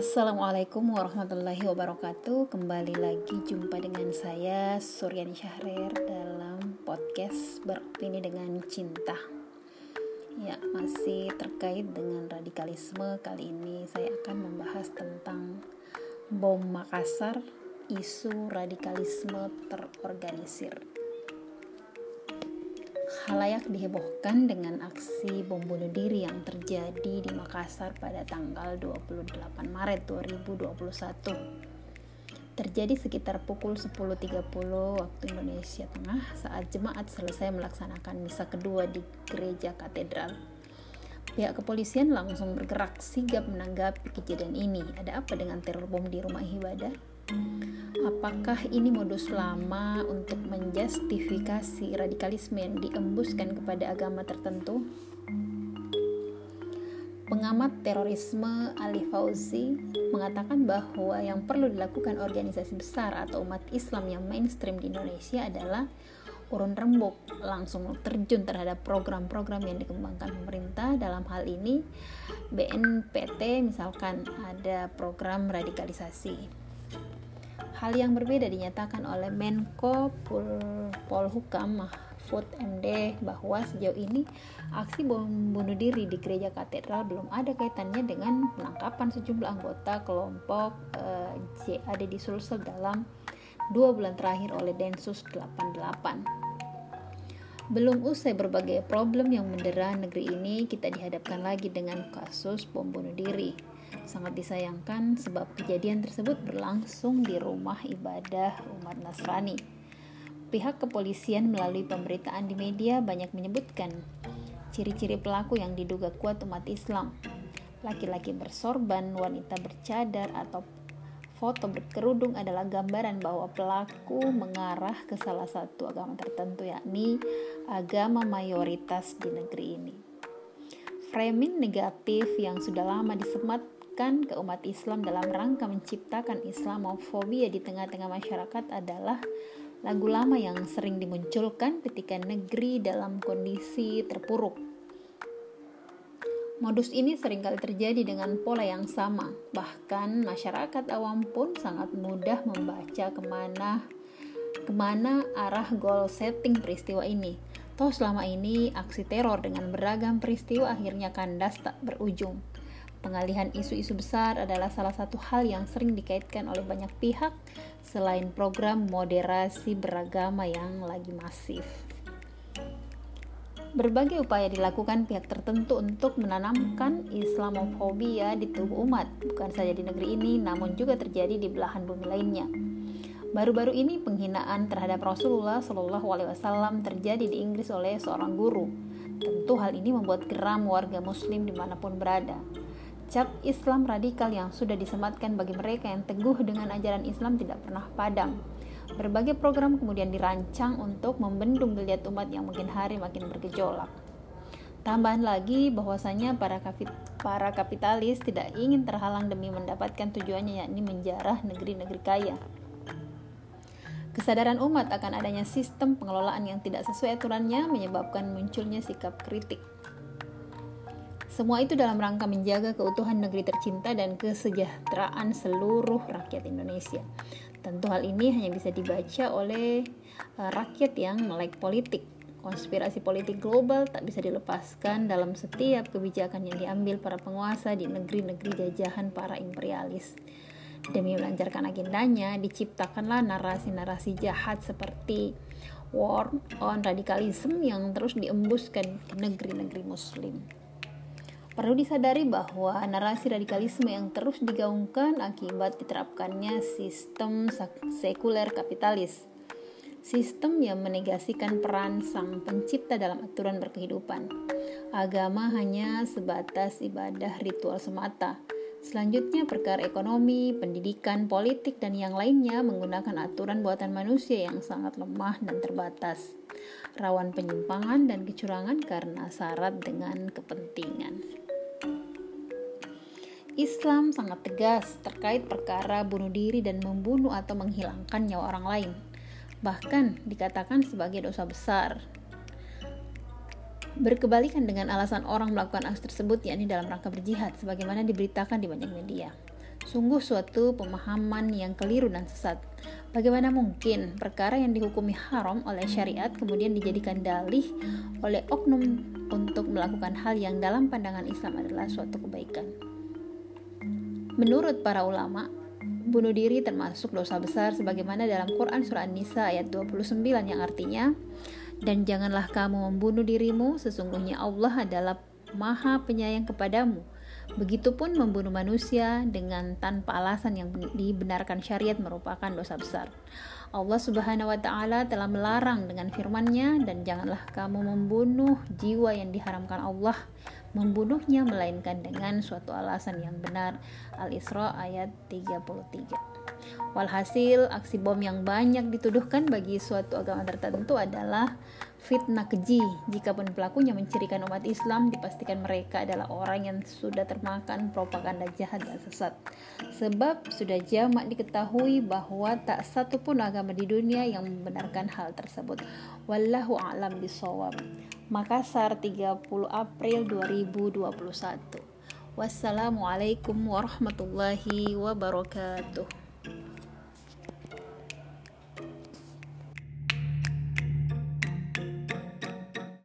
Assalamualaikum warahmatullahi wabarakatuh. Kembali lagi jumpa dengan saya Suryani Syahrir dalam podcast beropini dengan cinta. Ya masih terkait dengan radikalisme Kali ini saya akan membahas tentang bom Makassar Isu radikalisme terorganisir Halayak dihebohkan dengan aksi bom bunuh diri yang terjadi di Makassar pada tanggal 28 Maret 2021. Terjadi sekitar pukul 10.30 waktu Indonesia Tengah saat jemaat selesai melaksanakan misa kedua di gereja katedral. Pihak kepolisian langsung bergerak sigap menanggapi kejadian ini. Ada apa dengan teror bom di rumah ibadah? Apakah ini modus lama untuk menjustifikasi radikalisme yang diembuskan kepada agama tertentu? Pengamat terorisme Ali Fauzi mengatakan bahwa yang perlu dilakukan organisasi besar atau umat Islam yang mainstream di Indonesia adalah urun rembuk langsung terjun terhadap program-program yang dikembangkan pemerintah dalam hal ini BNPT misalkan ada program radikalisasi Hal yang berbeda dinyatakan oleh Menko Pol Polhukam Mahfud MD bahwa sejauh ini aksi bom bunuh diri di gereja katedral belum ada kaitannya dengan penangkapan sejumlah anggota kelompok eh, JAD di Sulsel dalam dua bulan terakhir oleh Densus 88. Belum usai berbagai problem yang mendera negeri ini, kita dihadapkan lagi dengan kasus bom bunuh diri Sangat disayangkan sebab kejadian tersebut berlangsung di rumah ibadah umat Nasrani. Pihak kepolisian melalui pemberitaan di media banyak menyebutkan ciri-ciri pelaku yang diduga kuat umat Islam. Laki-laki bersorban, wanita bercadar, atau foto berkerudung adalah gambaran bahwa pelaku mengarah ke salah satu agama tertentu yakni agama mayoritas di negeri ini. Framing negatif yang sudah lama disemat ke umat Islam dalam rangka menciptakan Islamofobia di tengah-tengah masyarakat adalah lagu lama yang sering dimunculkan ketika negeri dalam kondisi terpuruk. Modus ini sering kali terjadi dengan pola yang sama, bahkan masyarakat awam pun sangat mudah membaca ke mana ke mana arah goal setting peristiwa ini. Toh selama ini aksi teror dengan beragam peristiwa akhirnya kandas tak berujung. Pengalihan isu-isu besar adalah salah satu hal yang sering dikaitkan oleh banyak pihak selain program moderasi beragama yang lagi masif. Berbagai upaya dilakukan pihak tertentu untuk menanamkan Islamofobia di tubuh umat, bukan saja di negeri ini, namun juga terjadi di belahan bumi lainnya. Baru-baru ini penghinaan terhadap Rasulullah Shallallahu Alaihi Wasallam terjadi di Inggris oleh seorang guru. Tentu hal ini membuat geram warga Muslim di mana pun berada cap Islam radikal yang sudah disematkan bagi mereka yang teguh dengan ajaran Islam tidak pernah padam. Berbagai program kemudian dirancang untuk membendung geliat umat yang makin hari makin bergejolak. Tambahan lagi bahwasanya para, para kapitalis tidak ingin terhalang demi mendapatkan tujuannya yakni menjarah negeri-negeri kaya. Kesadaran umat akan adanya sistem pengelolaan yang tidak sesuai aturannya menyebabkan munculnya sikap kritik. Semua itu dalam rangka menjaga keutuhan negeri tercinta dan kesejahteraan seluruh rakyat Indonesia. Tentu hal ini hanya bisa dibaca oleh uh, rakyat yang melek politik. Konspirasi politik global tak bisa dilepaskan dalam setiap kebijakan yang diambil para penguasa di negeri-negeri jajahan para imperialis. Demi melancarkan agendanya, diciptakanlah narasi-narasi jahat seperti war on radikalisme yang terus diembuskan ke negeri-negeri muslim. Perlu disadari bahwa narasi radikalisme yang terus digaungkan akibat diterapkannya sistem sekuler kapitalis. Sistem yang menegasikan peran sang pencipta dalam aturan berkehidupan. Agama hanya sebatas ibadah ritual semata. Selanjutnya perkara ekonomi, pendidikan, politik, dan yang lainnya menggunakan aturan buatan manusia yang sangat lemah dan terbatas. Rawan penyimpangan dan kecurangan karena syarat dengan kepentingan. Islam sangat tegas terkait perkara bunuh diri dan membunuh atau menghilangkan nyawa orang lain. Bahkan dikatakan sebagai dosa besar. Berkebalikan dengan alasan orang melakukan aksi tersebut yakni dalam rangka berjihad sebagaimana diberitakan di banyak media. Sungguh suatu pemahaman yang keliru dan sesat. Bagaimana mungkin perkara yang dihukumi haram oleh syariat kemudian dijadikan dalih oleh oknum untuk melakukan hal yang dalam pandangan Islam adalah suatu kebaikan? Menurut para ulama, bunuh diri termasuk dosa besar sebagaimana dalam Quran surah An-Nisa ayat 29 yang artinya dan janganlah kamu membunuh dirimu sesungguhnya Allah adalah maha penyayang kepadamu Begitupun membunuh manusia dengan tanpa alasan yang dibenarkan syariat merupakan dosa besar. Allah Subhanahu wa taala telah melarang dengan firman-Nya dan janganlah kamu membunuh jiwa yang diharamkan Allah membunuhnya melainkan dengan suatu alasan yang benar. Al-Isra ayat 33. Walhasil, aksi bom yang banyak dituduhkan bagi suatu agama tertentu adalah fitnah keji. Jikapun pelakunya mencirikan umat Islam, dipastikan mereka adalah orang yang sudah termakan propaganda jahat dan sesat. Sebab sudah jamak diketahui bahwa tak satu pun agama di dunia yang membenarkan hal tersebut. Wallahu a'lam bisawab. Makassar 30 April 2021. Wassalamualaikum warahmatullahi wabarakatuh.